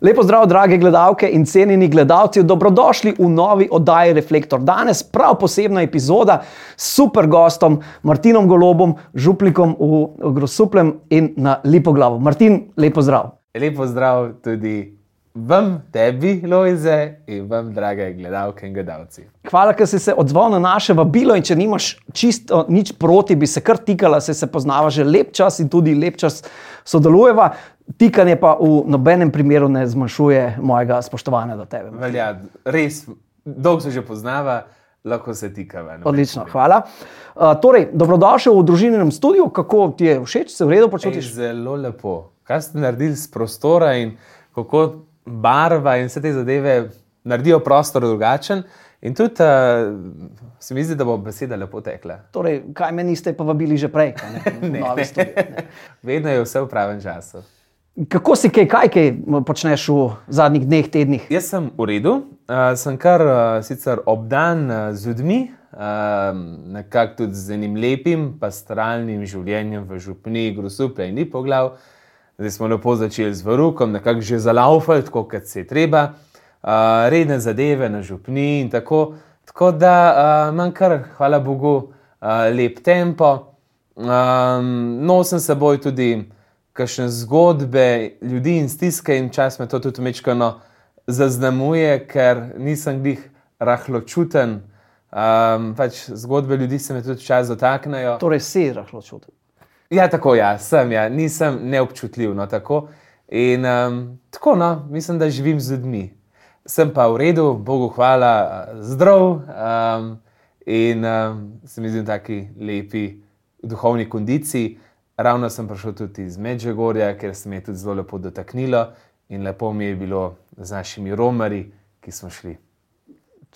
Lepo zdrav, drage gledalke in cenjeni gledalci, dobrodošli v novi oddaji Reflektor. Danes prav posebna epizoda s super gostom Martinom Golobom, župnikom v Grosuplem in na Lipoglavu. Martin, lepo zdrav. Lepo zdrav tudi vam, tebi, Lojze, in vam, drage gledalke in gledalci. Hvala, ker si se odzval na naše vabilo in če nimaš čisto nič proti, bi se kar tikala, se, se poznava že lep čas in tudi lep čas sodelujeva. Tikanje pa v nobenem primeru ne zmanjšuje mojega spoštovanja do tebe. Velja, res, dolgo se že poznava, lahko se tikava. Odlično, hvala. Uh, torej, dobrodošel v družininem studiu, kako ti je všeč, se v redu počutiš? Ej, zelo lepo. Kaj ste naredili z prostora in kako barva in vse te zadeve naredijo prostor drugačen. In tudi uh, se mi zdi, da bo beseda lepo tekla. Torej, kaj me niste pa vabili že prej? Ne, ne. Studio, ne. Vedno je vse v pravem času. Kako si kaj, kaj, kaj počneš v zadnjih dneh, tednih? Jaz sem v redu, uh, sem kar uh, sicer obdan uh, z ljudmi, uh, nekako tudi z enim lepim, pastoralnim življenjem v župni, grosupe in ni poglav. Zdaj smo lepo začeli z varukom, nekako že zalaufali, tako kot se treba, uh, redne zadeve na župni in tako. Tako da uh, imam kar, hvala Bogu, uh, lep tempo. Um, nosim seboj tudi kakšne zgodbe ljudi in stiske, in čas me to tudi mečkano zaznamuje, ker nisem jih rahlo čuten. Um, pač zgodbe ljudi se me tudi čas dotaknejo. Torej, si rahlo čuten. Ja, tako ja, sem, ja. nisem neobčutljiv. No, tako. In um, tako, no, mislim, da živim z ljudmi. Sem pa v redu, Bogu hvala, zdrav um, in um, se mi zdi v taki lepi duhovni kondiciji. Ravno sem prišel tudi iz Medžegorja, ker se mi je tudi zelo lepo dotaknilo in lepo mi je bilo z našimi romari, ki smo šli.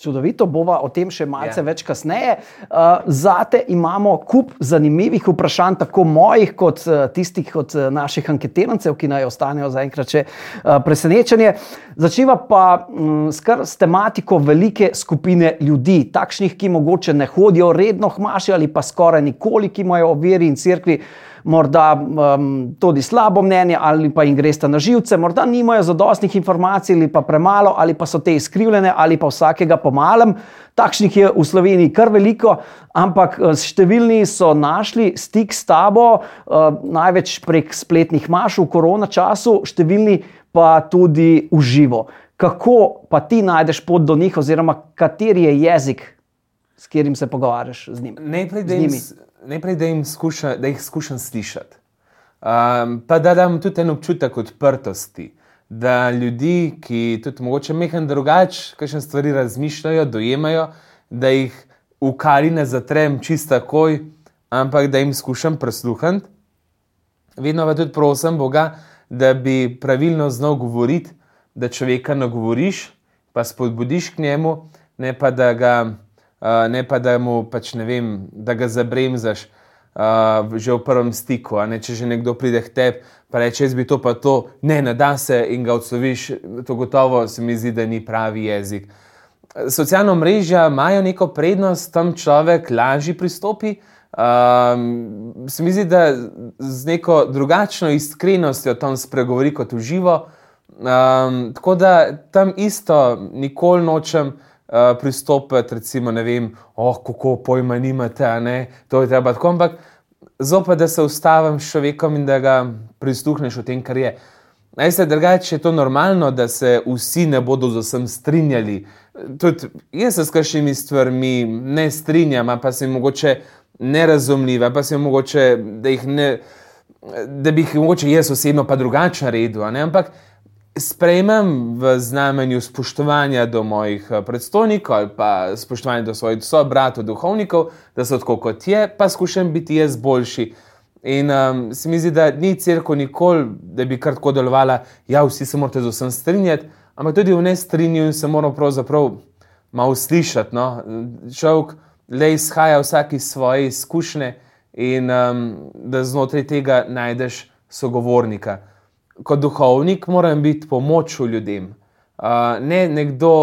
Čudovito, bova o tem še malce ja. več kasneje. Uh, zate imamo kup zanimivih vprašanj, tako mojih, kot uh, tistih od uh, naših anketirancev, ki naj ostanejo zaenkrat še uh, presenečenje. Začnimo pa um, s tematiko velike skupine ljudi, takšnih, ki mogoče ne hodijo redno, hmaši ali pa skoraj nikoli, ki imajo o veri in cerkvi morda um, tudi slabo mnenje, ali pa jim greste na živce, morda nimajo zadostnih informacij, ali pa premalo, ali pa so te izkrivljene, ali pa vsakega po malem. Takšnih je v Sloveniji kar veliko, ampak uh, številni so našli stik s tabo, uh, največ prek spletnih maš v korona času, številni pa tudi v živo. Kako pa ti najdeš pot do njih, oziroma kateri je jezik, s katerim se pogovarjaš z njimi? Najprej, da jim najprej, da, skuša, da jih skušam slišati. Um, pa da dam tudi en občutek odprtosti, da ljudi, ki tudi mogoče mehen drugače, kakšne stvari razmišljajo, dojemajo, da jih v kari ne zatrem čisto takoj, ampak da jim skušam prisluhniti. Vedno pa tudi prosim Boga, da bi pravilno znal govoriti, da človeka nagovoriš, pa spodbudiš k njemu, ne pa da ga ne pa da mu pač ne vem, da ga zabremzaš uh, že v prvem stiku. Če že nekdo pride k tebi, pa reče, jaz bi to pa to, ne, ne da se in ga odsloviš, to gotovo se mi zdi, da ni pravi jezik. Socialna mreža imajo neko prednost, tam človek lažje pristopi. Um, se mi zdi, da z neko drugačno iskrenostjo tam spregovori kot uživo. Um, tako da tam isto nikoli nočem. Eh, pristopiti, recimo, ne vem, oh, kako pojma nimate, ne, to je treba tako, ampak zopet, da se ustavim s človekom in da ga prisluhneš o tem, kar je. Najse, drugače je to normalno, da se vsi ne bodo z vsem strinjali. Tudi jaz se s kakšnimi stvarmi ne strinjam, pa se jim mogoče nerazumljiva, pa se jim mogoče, da, ne, da bi jih mogoče jaz osebno pa drugače naredil. Ampak sprejmem v znamenju spoštovanja do mojih eh, predstojnikov ali pa spoštovanja do svojih sobratov, duhovnikov, da so tako kot je, pa skušam biti jaz boljši. In um, se mi zdi, da ni crkva nikoli, da bi kar tako delovala, ja, vsi se morate z vsem strinjati, ampak tudi v nestrinju se moramo pravzaprav malo slišati. No? Človek le izhaja vsak iz svoje izkušnje in um, da znotraj tega najdeš sogovornika kot duhovnik moram biti pomoč ljudem. Uh, ne nekdo,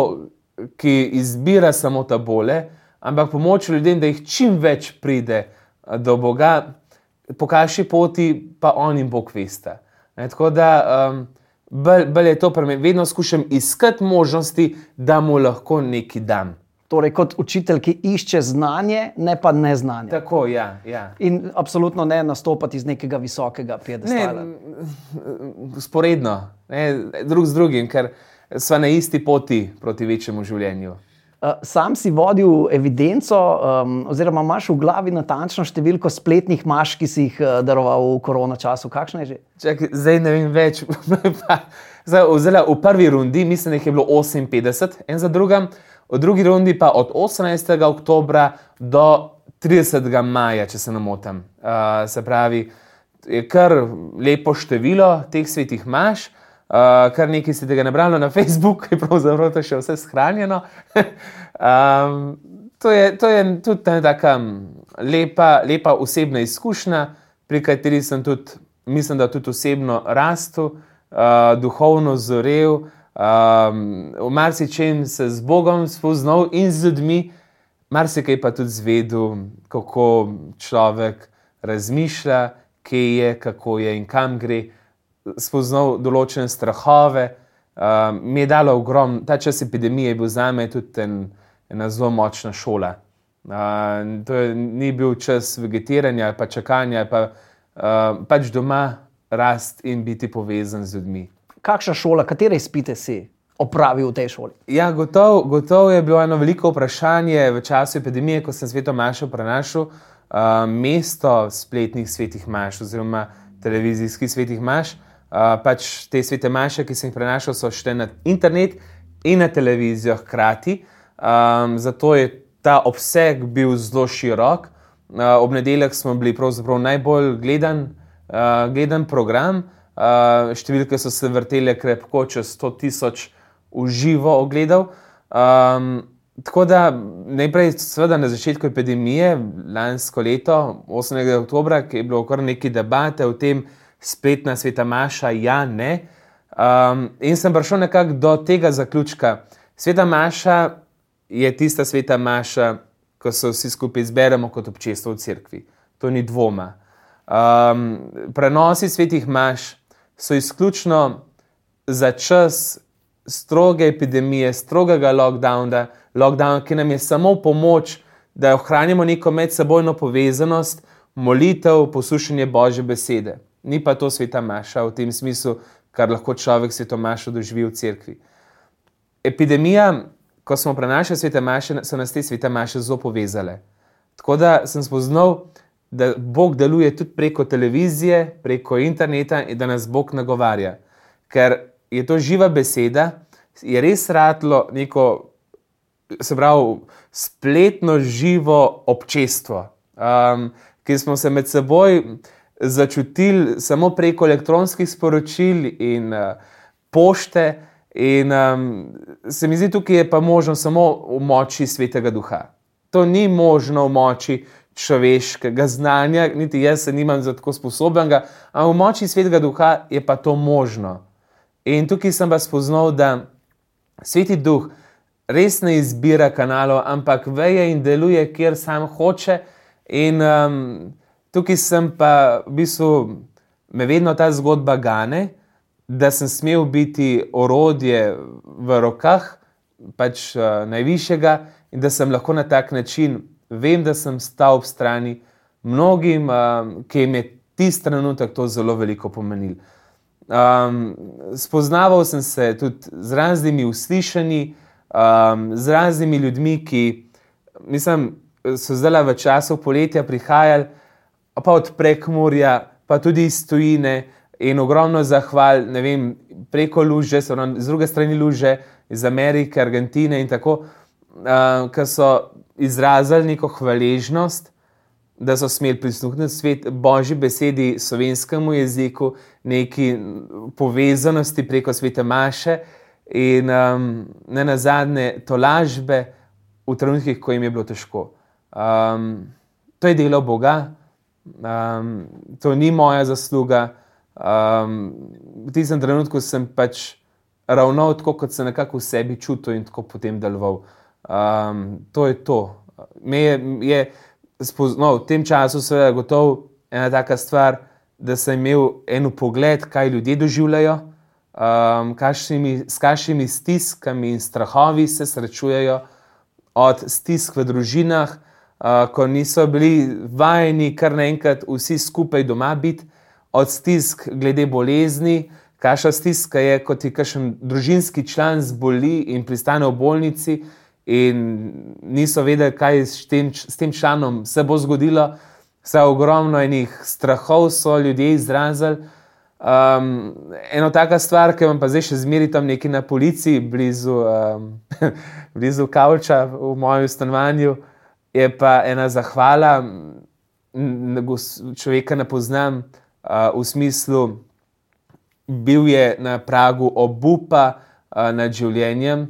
ki izbira samo ta bole, ampak pomoč ljudem, da jih čim več pride do Boga, po kakšni poti pa on in Bog veste. Tako da um, bolj, bolj je to pri meni. Vedno skušam iskati možnosti, da mu lahko nekaj dam. Torej, kot učitelj, ki išče znanje, ne pa neznanje. Tako, ja, ja. In absolutno ne nastopati iz nekega visokega piedestala. Sporedno, ne, drug z drugim, ker smo na isti poti proti večjemu življenju. Uh, sam si vodil evidenco, um, oziroma imaš v glavi natančno številko spletnih maš, ki si jih uh, daroval v korona času. Kakšno je že? Čak, zdaj ne vem več. zdaj, vzela, v prvi rundi mislim, da je bilo 58, en za drugim, v drugi rundi pa od 18. oktobra do 30. maja, če se ne motim. Uh, se pravi, je kar lepo število teh svetih maš. Uh, kar nekaj ste tega nabrali na Facebooku, je pravzaprav to še vse shranjeno. um, to, je, to je tudi ena tako lepa, lepa osebna izkušnja, pri kateri sem tudi, mislim, da tudi osebno rastel, uh, duhovno zorel, um, v marsičem se z Bogom spoznal in z ljudmi, marsikaj pa tudi zvedel, kako človek razmišlja, kje je, kako je in kam gre spoznal določene strahove. Uh, mi je dalo ogromno, ta čas epidemije je bil za me tudi en, ena zelo močna šola. Uh, to je, ni bil čas vegetiranja, pa čakanja, pa uh, pač doma rast in biti povezan z ljudmi. Kakšna šola, katere izpite si opravil v tej šoli? Ja, gotovo gotov je bilo eno veliko vprašanje v času epidemije, ko sem sveto mašo prenašal uh, mesto spletnih svetih maš oziroma televizijskih svetih maš. Uh, pač te svete maše, ki sem jih prenašal, so šle na internet in na televizijo hkrati. Um, zato je ta obseg bil zelo širok. Uh, ob nedeljah smo bili pravzaprav najbolj gledan, uh, gledan program. Uh, številke so se vrtele krepko čez 100 tisoč v živo ogledal. Um, tako da najprej, seveda na začetku epidemije, lansko leto, 8. oktober, ki je bilo kar nekaj debate o tem, spletna sveta Maša, ja, ne. Um, in sem prišel nekako do tega zaključka. Sveta Maša je tista sveta Maša, ko se vsi skupaj zberemo kot občestvo v cerkvi. To ni dvoma. Um, prenosi svetih Maš so izključno za čas stroge epidemije, strogega lockdowna, lockdown, ki nam je samo pomoč, da ohranimo neko medsebojno povezanost, molitev, poslušanje Božje besede ni pa to sveta maša v tem smislu, kar lahko človek sveto mašo doživi v cerkvi. Epidemija, ko smo prenašali svete maše, so nas te svete maše zelo povezale. Tako da sem spoznal, da Bog deluje tudi preko televizije, preko interneta in da nas Bog nagovarja. Ker je to živa beseda, je res ratlo neko, se pravi, spletno živo občestvo, um, ki smo se med seboj začutili samo preko elektronskih sporočil in uh, pošte. In um, se mi zdi, tukaj je pa možno samo v moči svetega duha. To ni možno v moči človeškega znanja, niti jaz se nimam za tako sposobnega, ampak v moči svetega duha je pa to možno. In tukaj sem pa spoznal, da sveti duh res ne izbira kanalov, ampak veje in deluje, kjer sam hoče. In um, Tukaj sem pa v bistvu me vedno ta zgodba gane, da sem smel biti orodje v rokah pač uh, najvišjega in da sem lahko na tak način, vem, da sem stal ob strani mnogim, uh, ki jim je tisti trenutek to zelo veliko pomenil. Um, spoznaval sem se tudi z raznimi uslišanji, um, z raznimi ljudmi, ki mislim, so zdaj v času poletja prihajali pa od prekmurja, pa tudi iz tujine in ogromno zahval, ne vem, preko luže, z druge strani luže, iz Amerike, Argentine in tako, uh, ki so izrazili neko hvaležnost, da so smeli prisluhniti svet Božji besedi, slovenskemu jeziku, neki povezanosti preko svete Maše in um, ne na zadnje tolažbe v trenutkih, ko jim je bilo težko. Um, to je delo Boga, Um, to ni moja zasluga. Um, v tistem trenutku sem pač ravnal tako, kot se nekako v sebi čutil in tako potem deloval. Um, to je to. Me je, je spoznal v tem času, seveda, gotovo ena taka stvar, da sem imel en pogled, kaj ljudje doživljajo. um, kašnimi, s kakšnimi stiskami in strahovi se srečujejo, od stisk v družinah, uh, ko niso bili vajeni kar naenkrat vsi skupaj doma biti, od stisk glede bolezni. Kaša stiska je, kot ti kakšen družinski član zboli in pristane v bolnici, in niso vedeli, kaj s tem, s tem članom se bo zgodilo. Vse ogromno enih strahov so ljudje izrazili. Um, eno taka stvar, ki vam pa zdaj še zmeri tam neki na policiji, blizu, um, blizu Kavča v mojem stanovanju, je pa ena zahvala, človeka ne poznam uh, v smislu, bil je na pragu obupa uh, nad življenjem,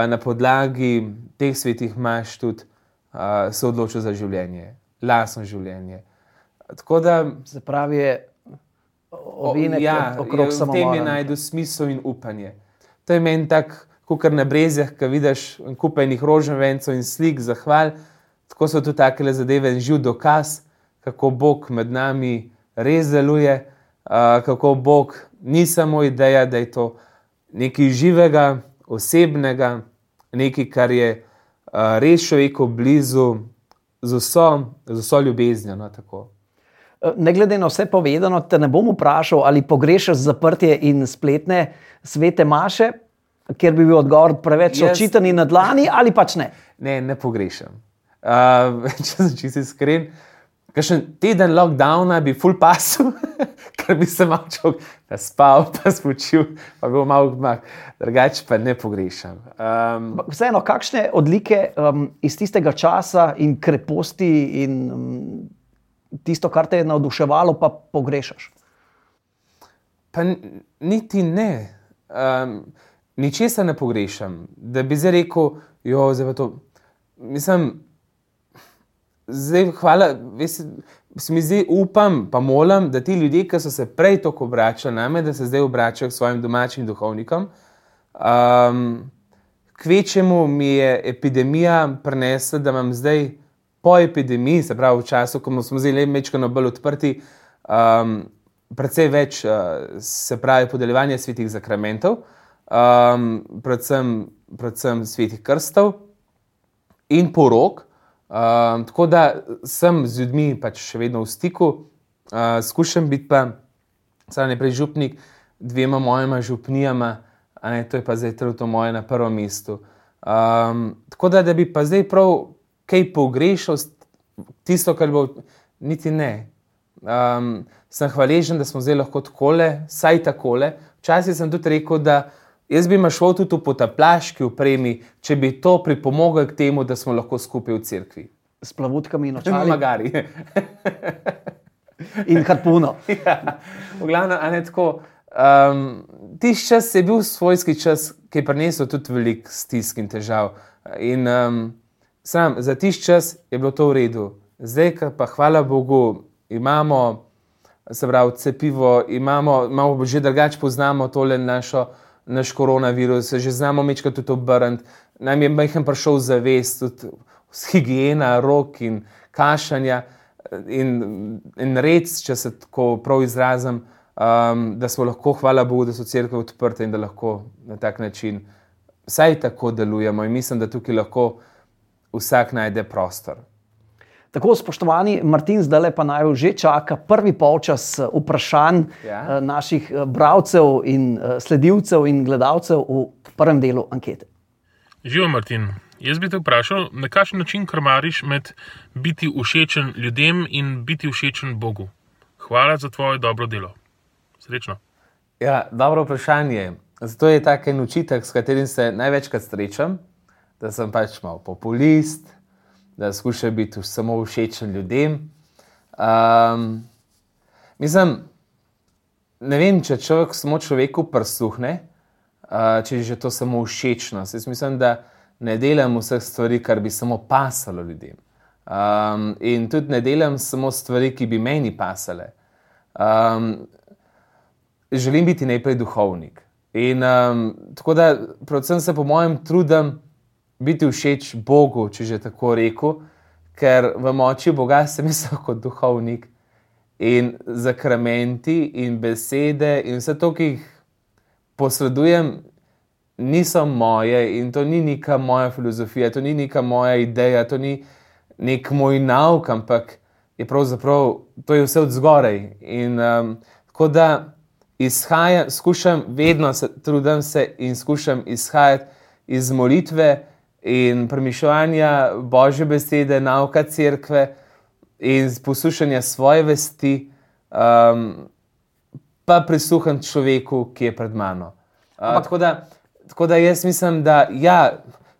pa na podlagi teh svetih maš tudi uh, se odločil za življenje, lasno življenje. Tako da. Se pravi, ovinek ja, okrog samega. V tem je najdu smisel in upanje. To je meni tako, kot na brezjah, ki vidiš kupenih rožnjev in slik zahval. Tako so tudi take zadeve in živ dokaz, kako Bog med nami res deluje, uh, kako Bog ni samo ideja, da je to nekaj živega, osebnega, nekaj, kar je uh, res človeku blizu, z vso, z vso ljubeznijo. No, Ne glede na vse povedano, te ne bom vprašal, ali pogrešaš zaprtje in spletne svete maše, ker bi bil odgovor preveč yes. očiten in na dlani, ali pač ne. Ne, ne pogrešam. Uh, če sem čisto iskren, kakšen teden lockdowna bi full pasu, ker bi se malo spal, pa spočil, pa bi bil malo gmah. Drugače pa ne pogrešam. Um, Vseeno, kakšne odlike um, iz tistega časa in kreposti in. Um, tisto, kar te je navduševalo, pa pogrešaš? Pa niti ne. Um, ničesar ne pogrešam, da bi zdaj rekel, jo, zdaj pa to. Mislim, zdaj, hvala, veš, mi zdaj upam, pa molim, da ti ljudje, ki so se prej tako obračali name, da se zdaj obračajo k svojim domačim duhovnikom. Um, Kvečemu mi je epidemija prinesla, da imam zdaj po epidemiji, se pravi v času, ko smo zdaj mečkano bolj odprti, um, predvsej več uh, se pravi podeljevanje svetih zakramentov, um, predvsem, predvsem svetih krstov in porok. Um, tako da sem z ljudmi pač še vedno v stiku, uh, skušam biti pa, samo najprej župnik, dvema mojima župnijama, ne, to je pa zdaj trenutno moje na prvem mestu. Um, tako da, da bi pa zdaj prav kaj pogrešal, tisto, kar bo, niti ne. Um, sem hvaležen, da smo zdaj lahko tako, saj tako. Včasih sem tudi rekel, da jaz bi šel tudi v potaplaški upremi, če bi to pripomoglo k temu, da smo lahko skupaj v cerkvi. S plavutkami in očali. No, magari. in harpuno. ja, v glavnem, a ne tako. Um, Tisti čas je bil svojski čas, ki je prinesel tudi veliko stisk in težav. In, um, Sam za tiš čas je bilo to v redu, zdaj pa hvala Bogu, imamo se pravi, cepivo, imamo, imamo že drugače poznamo tole našo, naš koronavirus, že znamo mečkati tudi obrniti. Nam je majhen prišel zavest, tudi higiena, rok in kašanja in, in red, če se tako prav izrazim, um, da smo lahko, hvala Bogu, da so crkve odprte in da lahko na tak način vsaj tako delujemo. In mislim, da tukaj lahko vsak najde prostor. Tako, spoštovani Martin, zdaj lepa naj že čaka prvi polčas eh, vprašanj ja. Eh, naših eh, bralcev in sledilcev in gledalcev v prvem delu ankete. Živo, Martin. Jaz bi te vprašal, na kakšen način krmariš med biti všečen ljudem in biti všečen Bogu? Hvala za tvoje dobro delo. Srečno. Ja, dobro vprašanje. Zato je ta en učitek, s katerim se največkrat srečam da sem pač malo populist, da skušam biti samo všečen ljudem. Um, mislim, ne vem, če človek samo človeku prsuhne, uh, če je že to samo všečnost. Jaz mislim, da ne delam vseh stvari, kar bi samo pasalo ljudem. Um, in tudi ne delam samo stvari, ki bi meni pasale. Um, želim biti najprej duhovnik. In um, tako da, predvsem se po mojem trudim, biti všeč Bogu, če že tako rekel, ker v moči Boga sem jaz kot duhovnik in zakramenti in besede in vse to, ki jih posredujem, niso moje in to ni neka moja filozofija, to ni neka moja ideja, to ni nek moj nauk, ampak je pravzaprav to je vse od zgoraj. In um, tako da izhajam, skušam, vedno se trudim se in skušam izhajati iz molitve in premišljanja Božje besede, nauka crkve in poslušanja svoje vesti, um, pa prisluhnem človeku, ki je pred mano. Uh, tako, da, tako da jaz mislim, da ja,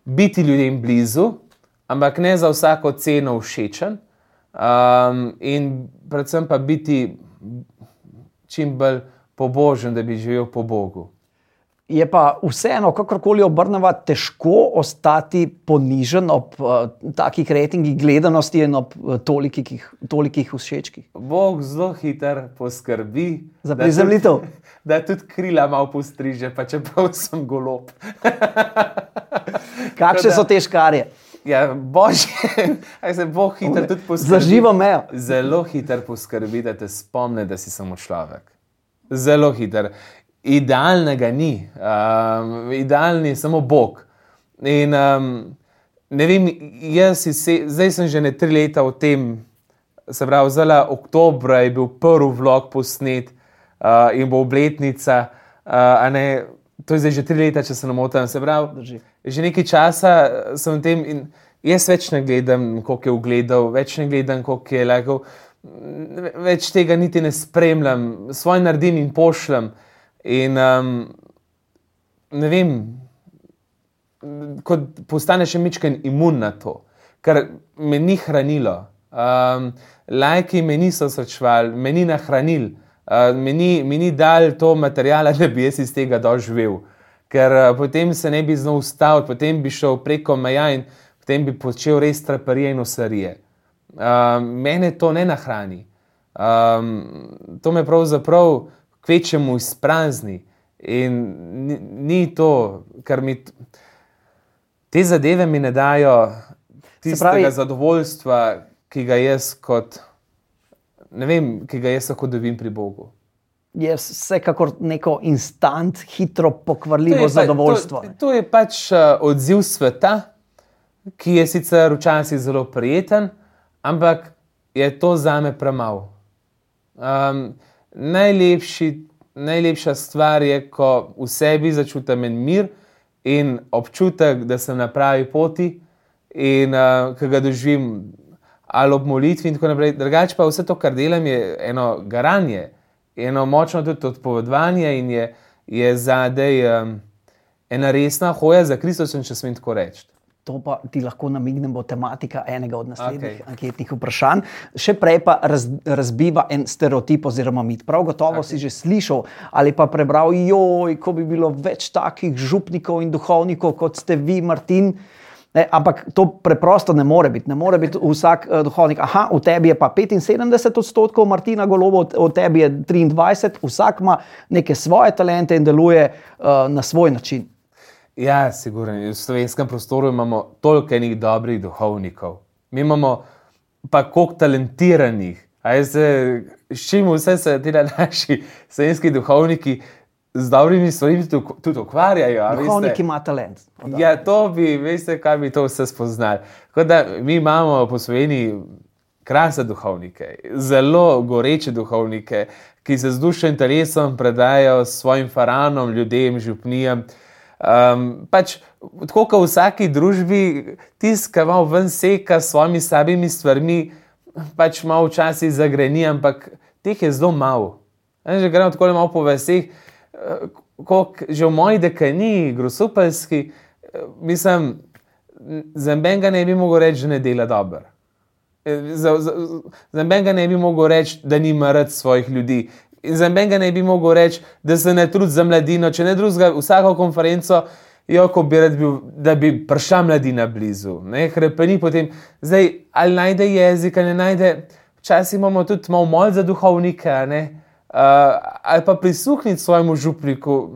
biti ljudem blizu, ampak ne za vsako ceno všečen, um, in predvsem pa biti čim bolj pobožen, da bi živel po Bogu je pa vseeno, kakorkoli obrnemo, težko ostati ponižen ob uh, takih rejtingih gledanosti in ob uh, tolikih, tolikih všečkih. Bog zelo hiter poskrbi za prizemljitev. Da tudi krila malo postriže, pa čeprav sem golob. Kakšne so te škarje? Ja, božje, se Bog hiter tudi poskrbi. Za živo mejo. Zelo hiter poskrbi, da te spomne, da si samo človek. Zelo hiter idealnega ni, um, idealni je samo Bog. In um, ne vem, jaz se, zdaj sem že ne tri leta v tem, se pravi, zelo oktober je bil prvi vlog posnet uh, in bo obletnica. Uh, ne, to je zdaj že tri leta, če se ne motim. Se pravi, Drži. že nekaj časa sem v tem in jaz več ne gledam, koliko je ugledal, več ne gledam, koliko je legal. Več tega niti ne spremljam, svoj naredim in pošljem. In um, ne vem, ko postaneš še mečken imun na to, kar me ni hranilo. Um, lajki me niso srečvali, me ni nahranil, uh, me, ni, me ni dal to materijala, da bi jaz iz tega doživel. Ker uh, potem se ne bi znal ustaviti, potem bi šel preko meja in potem bi počel res traparije in osarije. Um, mene to ne nahrani. Um, to me pravzaprav kvečemu izprazni. In ni, ni to, kar mi te zadeve mi ne dajo, tistega pravi, zadovoljstva, ki ga jaz kot, ne vem, ki ga jaz lahko dobim pri Bogu. Je vsekakor neko instant, hitro pokvarljivo to pa, zadovoljstvo. To, to je pač uh, odziv sveta, ki je sicer včasih zelo prijeten, ampak je to za me premalo. Um, najlepši, najlepša stvar je, ko v sebi začutim mir in občutek, da sem na pravi poti in uh, ki ga doživim ali ob molitvi in tako naprej. Drugače pa vse to, kar delam, je eno garanje, eno močno tudi odpovedovanje in je, je zadej um, ena resna hoja za Kristusom, če smem tako reči. To pa ti lahko namignem, bo tematika enega od naslednjih okay. anketnih vprašanj. Še prej pa raz, razbiva en stereotip oziroma mit. Prav gotovo okay. si že slišal ali pa prebral, joj, ko bi bilo več takih župnikov in duhovnikov kot ste vi, Martin. Ne, ampak to preprosto ne more biti. Ne more biti vsak uh, duhovnik. Aha, v tebi je pa 75 odstotkov, Martina Golobo, v tebi je 23, vsak ima neke svoje talente in deluje uh, na svoj način. Ja, sigurno. V slovenskem prostoru imamo toliko enih dobrih duhovnikov. Mi imamo pa koliko talentiranih. S čim vse se ti naši slovenski duhovniki z dobrimi stvarmi tudi ukvarjajo? Duhovnik ima talent. Ja, to bi, veste, kaj bi to vse spoznali. Da, mi imamo po Sloveniji krasne duhovnike, zelo goreče duhovnike, ki se z dušo in telesom predajo svojim faranom, ljudem, župnijem. Um, pač, tako kot v vsaki družbi, tisti, ki malo ven seka s svojimi slabimi stvarmi, pač malo včasih zagreni, ampak teh je zelo malo. Že gremo tako malo po veseh, eh, kot že v moji dekani, grosupelski, eh, mislim, za menga ne bi mogel reči, da ne dela dobro. Eh, za, za, za menga ne bi mogel reči, da nima rad svojih ljudi. In za menega ne bi mogel reči, da se ne trudi za mladino, če ne drugega, vsako konferenco, jo, bi bil, da bi prišla mladina blizu. Hrepeni potem, zdaj, ali najde jezik, ali ne najde. Včasih imamo tudi malo mol za duhovnike, uh, ali pa prisluhniti svojemu župniku.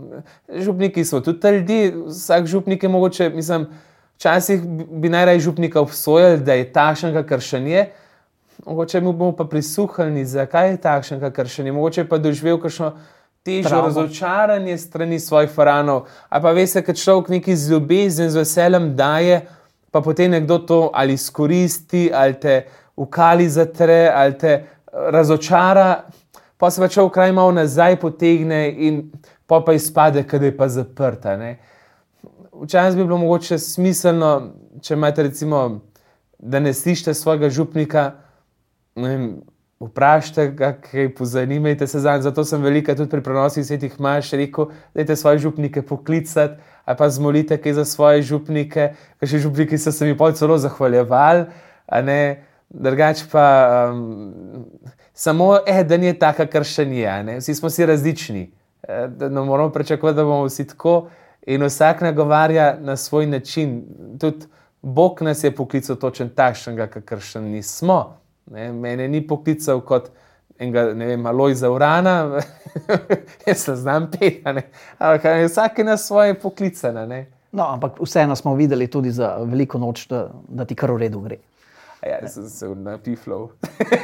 Župniki so tudi ljudi, vsak župnik je mogoče, mislim, včasih bi najraje župnika obsojali, da je takšen, kakršen je. Mogoče mu bomo pa prisluhnili, zakaj je takšen, kakor še ni. Mogoče pa doživel kakšno težo, Travmo. razočaranje strani svojih faranov. A pa veste, kad človek nekaj z ljubezen, z veseljem daje, pa potem nekdo to ali izkoristi, ali te v kali zatre, ali te eh, razočara, pa se pa človek kraj malo nazaj potegne in pa pa izpade, je pa zaprta. Ne? Včasih bi bilo mogoče smiselno, če imate recimo, da ne slišite svojega župnika, vprašajte kaj pozanimajte se zanj. Zato sem velika tudi pri prenosih svetih maš rekel, dajte svoje župnike poklicati, ali pa zmolite kaj za svoje župnike, ker še župniki so se mi pol celo zahvaljevali, a ne, drugač pa um, samo eden je taka, kar še ni, a vsi smo si različni. Da Ne moramo pričakovati, da bomo vsi tako, in vsak nagovarja na svoj način. Tudi Bog nas je poklical točen takšnega, kakršen nismo. Ne, mene ni poklical kot enega, ne vem, Alojza Urana, jaz se znam peti, a ne. ampak vsak je na svoje poklicana. Ne. No, ampak vseeno smo videli tudi za veliko noč, da, da ti kar v redu gre. A Ja, sem se napiflal.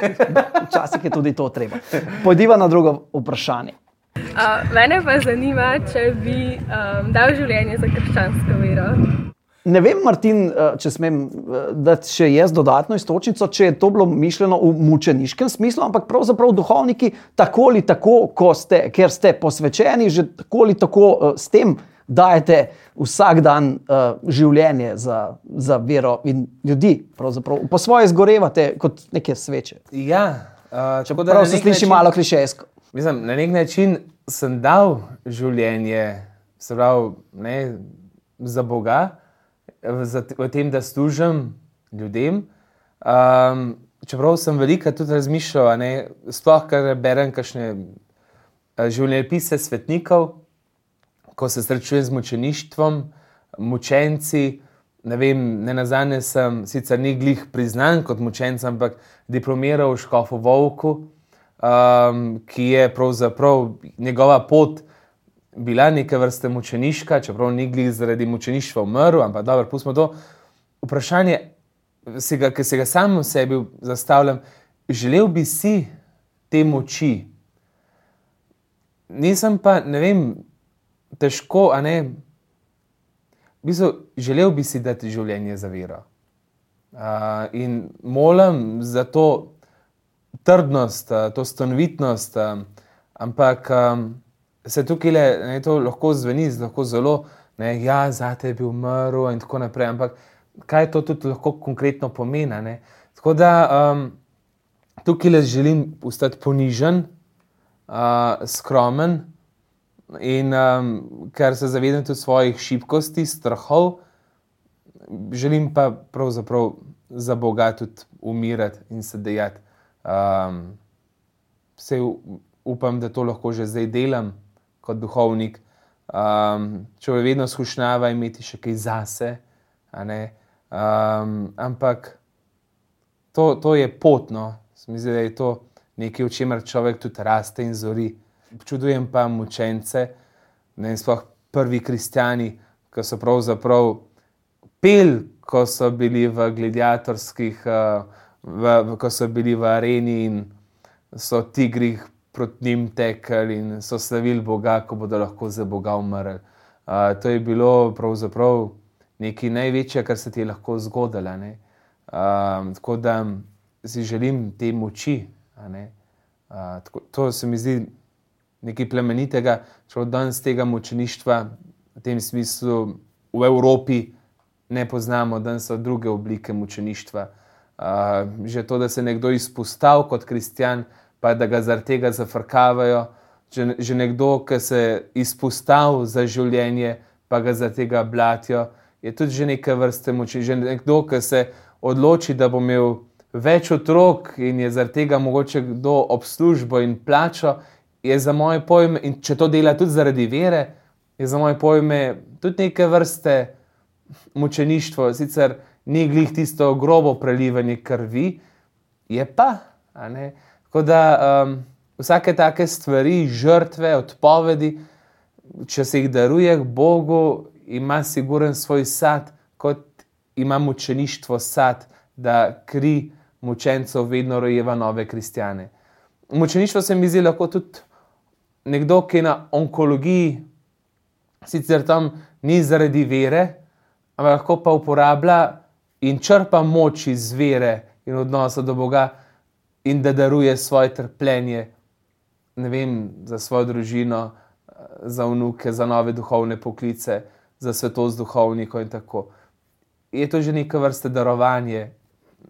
Včasih je tudi to treba. Pojdiva na drugo vprašanje. Uh, mene pa zanima, če bi um, dal življenje za krščansko vero. Ne vem, Martin, eh, če smem eh, dati še jaz dodatno istočnico, če je to bilo mišljeno v mučeniškem smislu, ampak pravzaprav duhovniki, tako ali tako, ko ste, ker ste posvečeni, že tako ali tako eh, s tem dajete vsak dan uh, življenje za, za vero in ljudi. Pravzaprav Po svoje zgorevate kot neke sveče. Ja, uh, tako Prav na se nek sliši način- malo klišejsko. Mislim, na nek način sem dal življenje, se pravi, ne, za Boga, v, tem, da služim ljudem. Um, čeprav sem veliko tudi razmišljal, ne, sploh kar berem kakšne eh, življenjepise svetnikov, ko se srečujem z mučeništvom, mučenci. Ne, vem, ne nazadnje sem sicer ni glih priznan kot mučenec, ampak diplomiral v Škofu Volku, um, ki je pravzaprav njegova pot bila neke vrste mučeniška, čeprav ni glih zaradi mučeništva umrl, ampak dobro, pustimo to. Vprašanje, si ga, ki se ga sam v sebi zastavljam, želel bi si te moči. Nisem pa, ne vem, težko, a ne. V bistvu, želel bi si dati življenje za vero. Uh, in molim za to trdnost, uh, to stanovitnost, um, ampak um, se tukaj le, ne, lahko zveni lahko zelo, ne, ja, je bil umrl in tako naprej, ampak kaj to tudi lahko konkretno pomeni. ne. Tako da um, tukaj le želim postati ponižen, uh, skromen in um, ker se zavedam tudi svojih šibkosti, strahov, želim pa pravzaprav za Boga tudi umirati in se dejati. Um, upam, da to lahko že zdaj delam kot duhovnik. Um, je vedno skušnjava imeti še kaj zase, um, ampak to, to je potno, mislim, da je to nekaj, v čemer človek tudi raste in zori. Občudujem pa mučence, ne vem, sploh prvi kristijani, ki so pravzaprav pel, ko so bili v gladiatorskih, uh, v, v, ko so bili v areni in so tigri proti njim tekli in so slavili Boga, ko bodo lahko za Boga umrli. Uh, to je bilo pravzaprav nekaj največje, kar se ti je lahko zgodilo. Um, tako da si želim te moči. Uh, tako, to se mi zdi nekaj plemenitega, če od danes tega mučeništva v tem smislu v Evropi ne poznamo, da so druge oblike mučeništva. Uh, že to, da se nekdo izpostavi kot kristjan, pa da ga zaradi tega zafrkavajo, že, že nekdo, ki se izpostavi za življenje, pa ga zaradi tega blatijo, je tudi že neke vrste moči. Že nekdo, ki se odloči, da bo imel več otrok in je zaradi tega mogoče kdo ob službo in plačo, je za moje pojme, in če to dela tudi zaradi vere, je za moje pojme tudi neke vrste mučeništvo, sicer ni glih tisto grobo prelivanje krvi, je pa. Tako da um, vsake take stvari, žrtve, odpovedi, če se jih daruje Bogu, ima siguren svoj sad, kot ima mučeništvo sad, da kri mučencev vedno rojeva nove kristjane. Mučeništvo se mi zdi lahko tudi nekdo, ki je na onkologiji, sicer tam ni zaradi vere, ampak lahko pa uporablja in črpa moč iz vere in odnosa do Boga, in da daruje svoje trpljenje vem, za svojo družino, za vnuke, za nove duhovne poklice, za svetost duhovnikov in tako. Je to že neka vrsta darovanje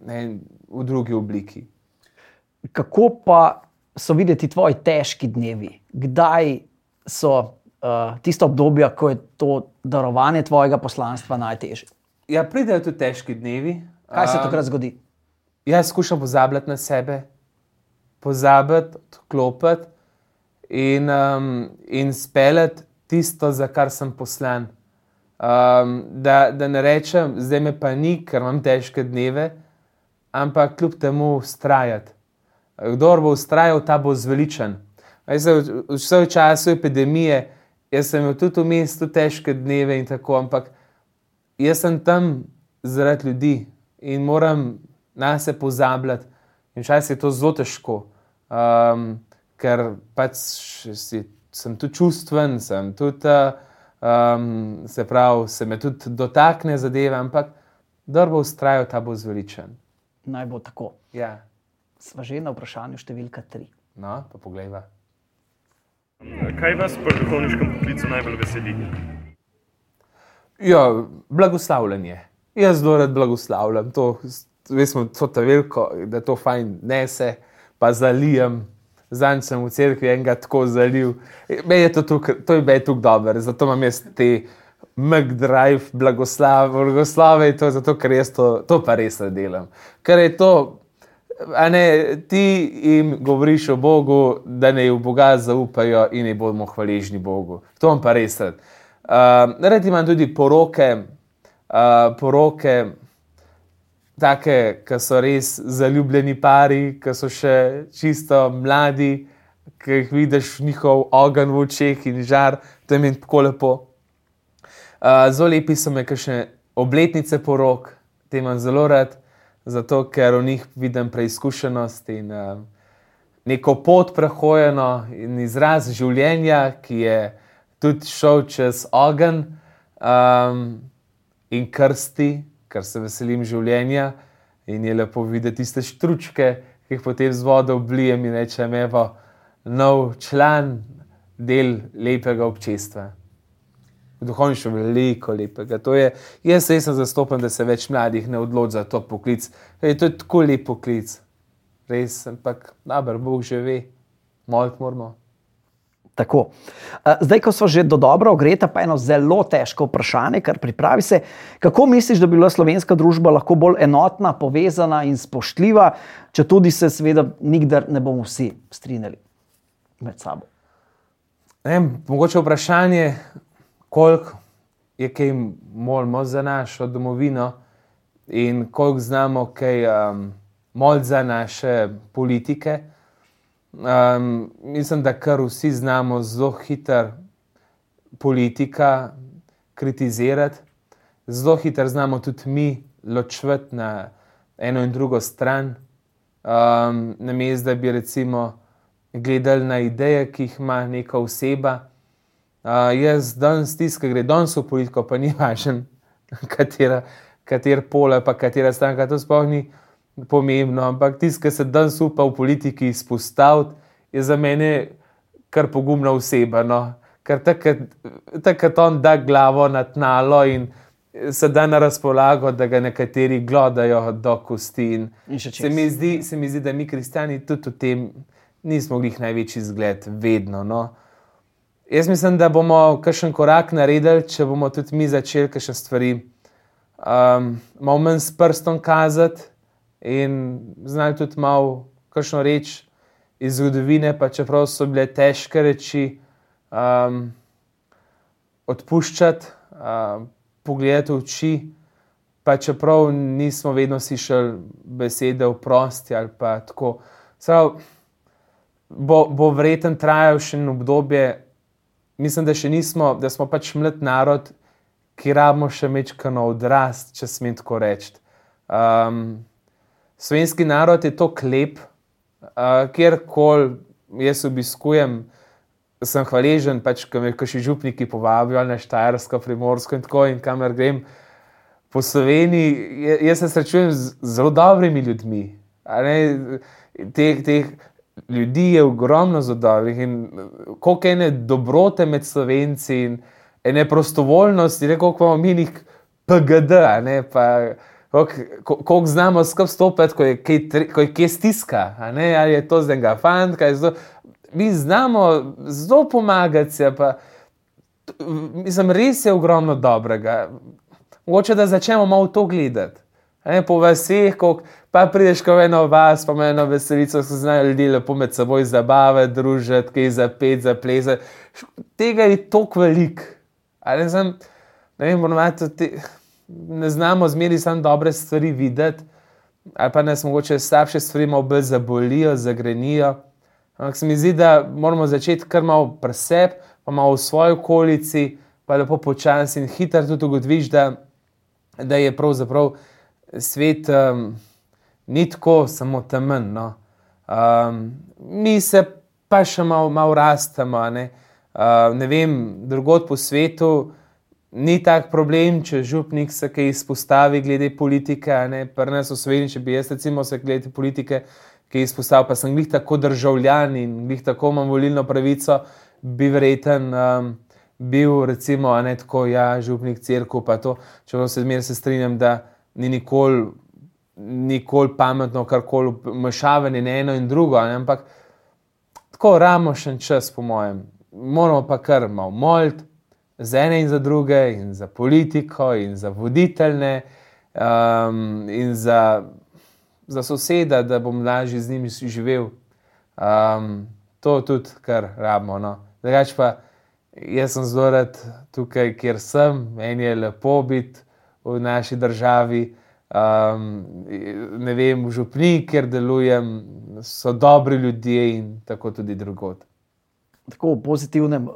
ne, v drugi obliki. Kako pa so videti tvoji težki dnevi? Kdaj so uh, tiste obdobja, ko je to darovanje tvojega poslanstva najtežje? Ja, pridejo tudi težki dnevi. Kaj se takrat zgodi? Jaz skušam pozabiti na sebe, pozabiti, odklopiti in, um, in speljati tisto, za kar sem poslan. Um, da, da ne rečem, zdaj me pa ni, ker imam težke dneve, ampak kljub temu ustrajati. Kdo bo ustrajal, ta bo zveličen. V vsem času epidemije, jaz sem imel tudi v mestu težke dneve in tako, ampak jaz sem tam zaradi ljudi in moram na se pozabljati. In včasih je to zelo težko. Um, ker pač si, sem tu čustven, sem tudi, um, se pravi, se me tudi dotakne zadeve, ampak da bo ustrajal, ta bo zveličen. Naj bo tako. Ja. Sva že na vprašanju številka tri. No, pa poglejva. Kaj vas pri duhovniškem poklicu najbolj veseli? Ja, blagoslavljanje. Jaz zelo rad blagoslavljam. To, vemo, to je veliko, da to fajn, ne se, pa zalijem, Zanj sem v cerkvi enega tako zalil. Me je to tukaj, to je tukaj dobro, zato imam jaz te McDrive, blagoslave, blagoslave in to, zato, ker jaz to, to pa res ne delam. Ker je to, a ne, ti jim govoriš o Bogu, da ne v Boga zaupajo in ne bomo hvaležni Bogu. To vam pa res. Uh, Radi imam tudi poroke, uh, poroke, take, ki so res zaljubljeni pari, ki so še čisto mladi, ki jih vidiš njihov ogen v očeh in žar, to je meni tako lepo. Uh, zelo lepi so me, ki še obletnice porok, te imam zelo rad, zato ker v njih vidim preizkušenost in uh, neko pot prehojeno in izraz življenja, ki je tudi šel čez ogen um, in krsti ker se veselim življenja in je lepo videti tiste štručke, ki jih potem z vodo oblijem in rečem, evo, nov član, del lepega občestva. Duhovni še veliko lepega. Je, jaz se sem zastopen, da se več mladih ne odloči za to poklic. Ej, to je tako lep poklic. Res, ampak, dobro, Bog že ve, molt moramo. Tako. Eh, zdaj, ko smo že do dobro ogreta, pa eno zelo težko vprašanje, kar pripravi se. Kako misliš, da bi bila slovenska družba lahko bolj enotna, povezana in spoštljiva, če tudi se, seveda, nikdar ne bomo vsi strinjali med sabo? Ne, mogoče vprašanje, koliko je kaj molimo za našo domovino in koliko znamo kaj um, mol za naše politike. Um, mislim, da kar vsi znamo zelo hitro politika kritizirati, zelo hitro znamo tudi mi ločvati na eno in drugo stran, um, na mestu, da bi recimo gledali na ideje, ki jih ima neka oseba. Uh, jaz danes stiskam, gre danes v politiko, pa ni važen, katera, katera pola, pa katera stranka, to sploh ni pomembno, ampak tisti, ki se danes upa v politiki izpostaviti, je za mene kar pogumna oseba. No? Ker takrat on da glavo na tnalo in se da na razpolago, da ga nekateri gledajo do kosti. Se, mi zdi, se mi zdi, da mi, kristijani, tudi v tem nismo jih največji zgled, vedno. No? Jaz mislim, da bomo kakšen korak naredili, če bomo tudi mi začeli kakšne stvari um, malo manj s prstom kazati in znali tudi malo kakšno reč iz zgodovine, pa čeprav so bile težke reči, um, odpuščati, um, pogledati v oči, pa čeprav nismo vedno slišali besede v prosti ali pa tako. Prav, bo, bo vreten trajal še en obdobje, mislim, da še nismo, da smo pač mlad narod, ki rabimo še mečkano odrast, če smem tako reči. Um, slovenski narod je to klep, uh, kjerkoli jaz obiskujem sem hvaležen, pač, ko me kaši župniki povabijo na Štajersko, Primorsko in tako in kamer grem po Sloveniji, jaz se srečujem z zelo dobrimi ljudmi. Teh, teh ljudi je ogromno zelo dobrih in koliko ene dobrote med slovenci in ene prostovoljnosti, ne koliko imamo mi njih PGD, ne pa. Koliko znamo skupaj stopiti, ko je kaj, tre- ko je kaj stiska, ne, ali je to zdaj ga fant, zelo. Mi znamo zelo pomagati, pa mislim, res je ogromno dobrega. Mogoče da začnemo malo to gledati. po vseh, pa prideš ko v eno vas, pa imajo eno veselico, se znajo ljudje lepo med seboj zabavati, družiti, kaj za pet, za plezati. Tega je toliko velik. A Ne, znam, ne, vem, imeti te, ne znamo zmeri samo dobre stvari videti, ali pa nas mogoče slabše stvari malo bolj zabolijo, zagrenijo. Ampak se mi zdi, da moramo začeti kar malo pri sebi, pa malo v svoji okolici, pa lepo počasi in hitro tudi ugotoviš, da, da je pravzaprav svet um, ni tako samo temen. No. Um, mi se pa še malo mal rastemo. Ne? Uh, ne vem, drugod po svetu ni tak problem, če župnik se kaj izpostavi glede politike. ne. Pri nas v Sloveniji, če bi jaz recimo se glede politike ki je izpostavil, pa sem jih tako državljan in jih tako imam volilno pravico, bi verjeten um, bil, recimo, a ne tako, ja, župnik crkve, pa to, čeprav se zmeraj se strinjam, da ni nikoli, nikoli pametno karkoli mešavanje na eno in drugo, ne, ampak tako ramo še en čas, po mojem. Moramo pa kar malo moliti za ene in za druge, in za politiko, in za voditeljne, um, in za za soseda, da bom lažje z njimi živel. Um, to je tudi, kar rabimo. No. Drugač pa, jaz sem zelo rad tukaj, kjer sem, meni je lepo biti v naši državi. Um, ne vem, v župni, kjer delujem, so dobri ljudje in tako tudi drugod. Tako v pozitivnem uh,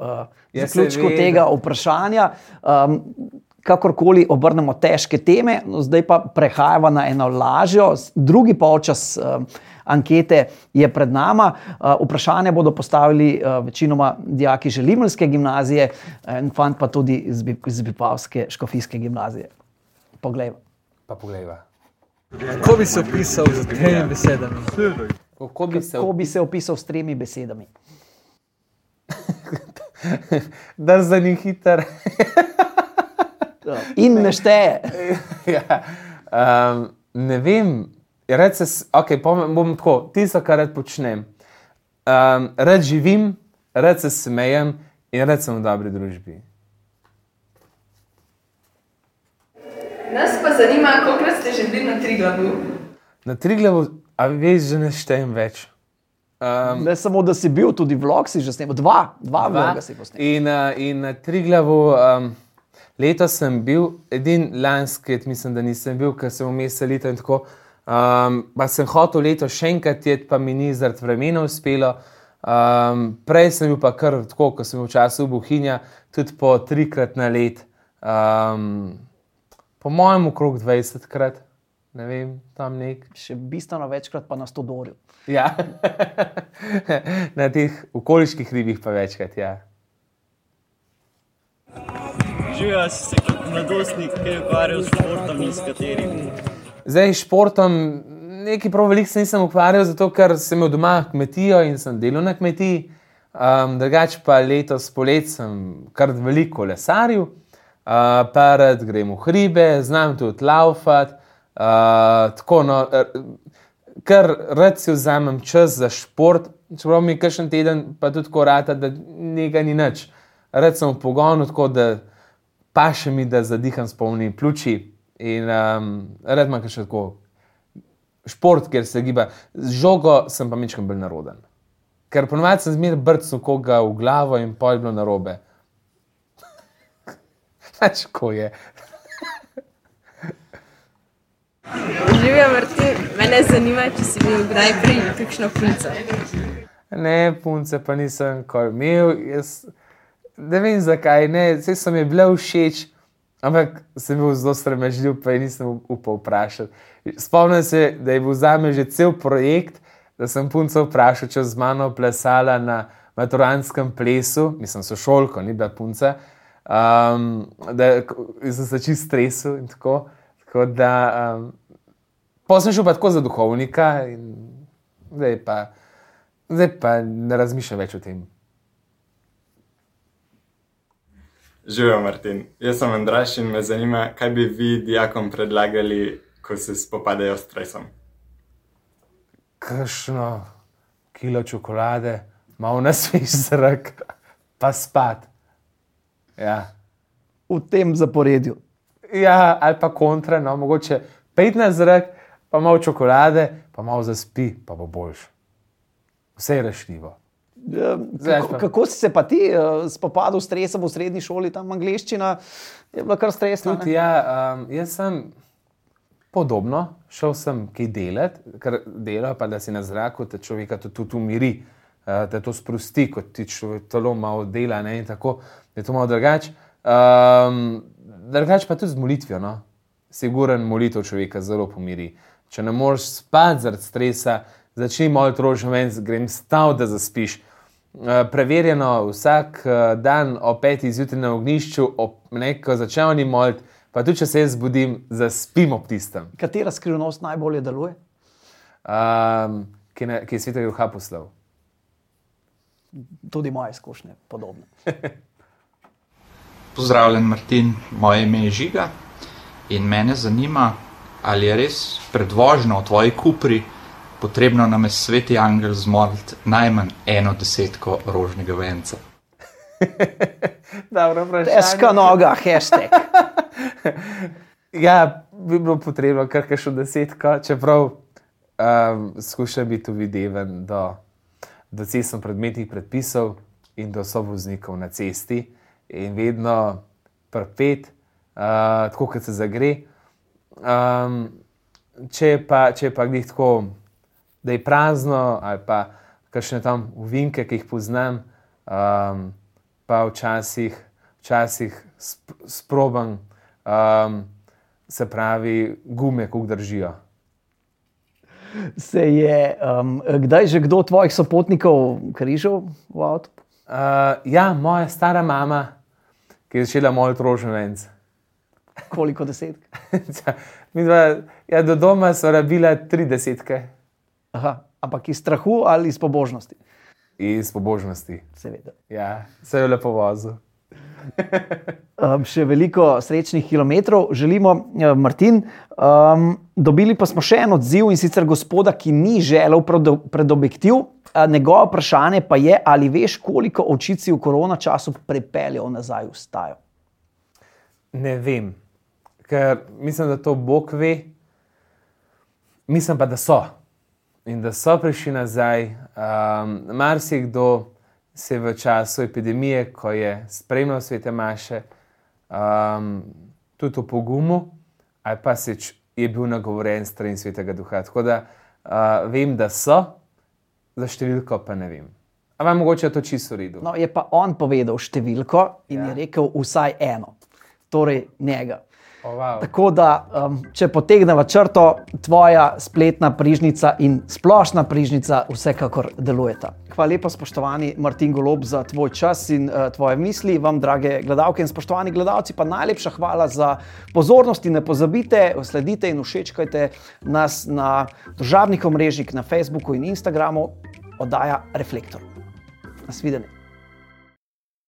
Ja, zaključku seveda. tega vprašanja. Um, kakorkoli obrnemo težke teme, no, zdaj pa prehajamo na eno lažjo, drugi polčas um, ankete je pred nama. Uh, vprašanje bodo postavili uh, večinoma dijaki Želimelske gimnazije, en fant pa tudi iz, Bi- iz Bipavske škofijske gimnazije. Poglej. Pa poglejva. Kako bi se opisal z tremi besedami? Kako bi se Kako bi se opisal s tremi besedami? da za njih hiter. In ne šteje. ja. um, ne vem, rad se, okay, bom, bom tako, tisto, kar rad počnem. Um, rad živim, rad se smejem in rad sem v dobri družbi. Nas pa zanima, koliko ste že bili na Triglavu. Na Triglavu, a veš, že ne štejem več. Um, Ne samo, da si bil, tudi vlog si že snemal, dva, dva, dva. vloga si posnemal. In, uh, in na Triglavu um, letos sem bil, edin lanski, mislim, da nisem bil, ker sem vmes selitev in tako. Um, pa sem hotel letos še enkrat jet, pa mi ni zaradi vremena uspelo. Um, prej sem bil pa kar tako, ko sem bil v času Buhinja, tudi po trikrat na let. Um, po mojem, okrog 20 krat, ne vem, tam nek. Še bistveno večkrat pa na Stodorju. Ja. na teh okoliških ribih pa večkrat, ja. Živijo si se kot mladostnik, ki je ukvarjal s športom in s katerim. Zdaj, športom, nekaj prav veliko se nisem ukvarjal, zato ker sem imel doma kmetijo in sem delal na kmetiji. Um, drugač pa letos polet sem kar veliko kolesaril, uh, pa rad grem v hribe, znam tudi laufati. Uh, tako, no, kar rad si vzamem čas za šport, čeprav mi kakšen teden pa tudi korata, da nekaj ni nič. Rad sem v pogonu, tako da paše mi, da zadiham s polni pljuči. In um, rad imam še tako šport, kjer se giba. Z žogo sem pa mečkam bolj naroden. Ker ponovadi sem zmeraj brcnil koga v glavo in pol je bilo narobe. Pač ko je. Živijo Martin, mene zanima, če si bil kdaj prej kakšno punco. Ne, punce pa nisem nikoli imel. Jaz, ne vem zakaj, ne, vse so mi bile všeč, ampak sem bil zelo sramežljiv, pa je nisem upal vprašati. Spomnim se, da je bil za me že cel projekt, da sem punco vprašal, če z mano plesala na maturanskem plesu, mislim, so šolko, ni bila punca. Um, da sem se čist stresil in tako. tako da, um, pa sem šel pa tako za duhovnika, in zdaj pa, zdaj pa ne razmišljam več o tem. Živijo, Martin. Jaz sem Andraš in me zanima, kaj bi vi dijakom predlagali, ko se spopadajo s stresom. Kršno kilo čokolade, malo na svež zrak, pa spat. Ja. V tem zaporedju. ja, ali pa kontra, no, mogoče 15 zrak, pa malo čokolade, pa malo zaspi, pa bo boljš. Vse je rešljivo. Eh, Zdaj Kako, kako si se pa ti uh, spopadal s stresom v srednji šoli, tam angliščina je bila kar stresna? Tudi ja, um, jaz sem podobno, šel sem kaj delati, ker delo pa da si na zraku, te človeka to tudi umiri, uh, te to sprosti, kot ti človek telo malo dela ne, in tako je to malo drugače. Um, drugače pa tudi z molitvijo. No? Siguren molitev človeka zelo pomiri. Če ne moreš spati zaradi stresa, začni malo trošiti ven, grem stav, da zaspiš. Uh, preverjeno vsak uh, dan ob petih zjutraj na ognišču, ob neko začelni molt, pa tudi če se jaz zbudim, zaspim ob tistem, Katera skrivnost najbolje deluje? um, ki, ne, ki je svetega duha poslal. Tudi moje izkušnje podobne. Pozdravljen, Martin, moje ime je Žiga in mene zanima, ali je res pred vožnjo v tvoji kupri potrebno nam je sveti angel zmoliti najmanj eno desetko rožnega venca. Dobro, vprašanje. Težka noga, hashtag. Ja, bi bilo potrebno kar še desetka, čeprav um, skušam biti videven do, do cestno predmetnih predpisov in do sovoznikov na cesti in vedno prpet, uh, tako kot se zagre. Um, če je pa, če je pa glih tako, da je prazno ali pa kakšne tam uvinke, ki jih poznam, um, pa včasih, včasih sp sprobam. Um, se pravi, gume, kako držijo. Se je um, kdaj že kdo od tvojih sopotnikov križal v avtu? Uh, ja, moja stara mama, ki je začela moj rožen venc. Koliko desetk? Midva, ja, do doma so rabila tri desetke Aha, ampak iz strahu ali iz pobožnosti? iz pobožnosti. Seveda. Ja, se je lepo vozil. Um, še veliko srečnih kilometrov želimo, uh, Martin. Um, dobili pa smo še en odziv in sicer gospoda, ki ni želel pred, pred objektiv. Uh, njegovo vprašanje pa je, ali veš, koliko očici v korona času pripeljejo nazaj v stajo. Ne vem, ker mislim, da to Bog ve, mislim pa, da so. In da so prišli nazaj. Um, Marsikdo se je v času epidemije, ko je spremljal svete maše, um, tudi v pogumu, ali pa se je bil nagovorjen strani svetega duha. Tako da uh, vem, da so, za številko pa ne vem. Ampak mogoče je to čisto v redu. No, je pa on povedal številko in ja. je rekel vsaj eno, torej njega. Oh, wow. Tako da, um, če potegnemo črto, tvoja spletna prižnica in splošna prižnica vsekakor delujeta. Hvala lepa, spoštovani Martin Golob, za tvoj čas in uh, tvoje misli. Vam, drage gledalke in spoštovani gledalci, pa najlepša hvala za pozornost ne pozabite, sledite in všečkajte nas na družabnih omrežjih, na Facebooku in Instagramu, oddaja Reflektor. Nasvidenje.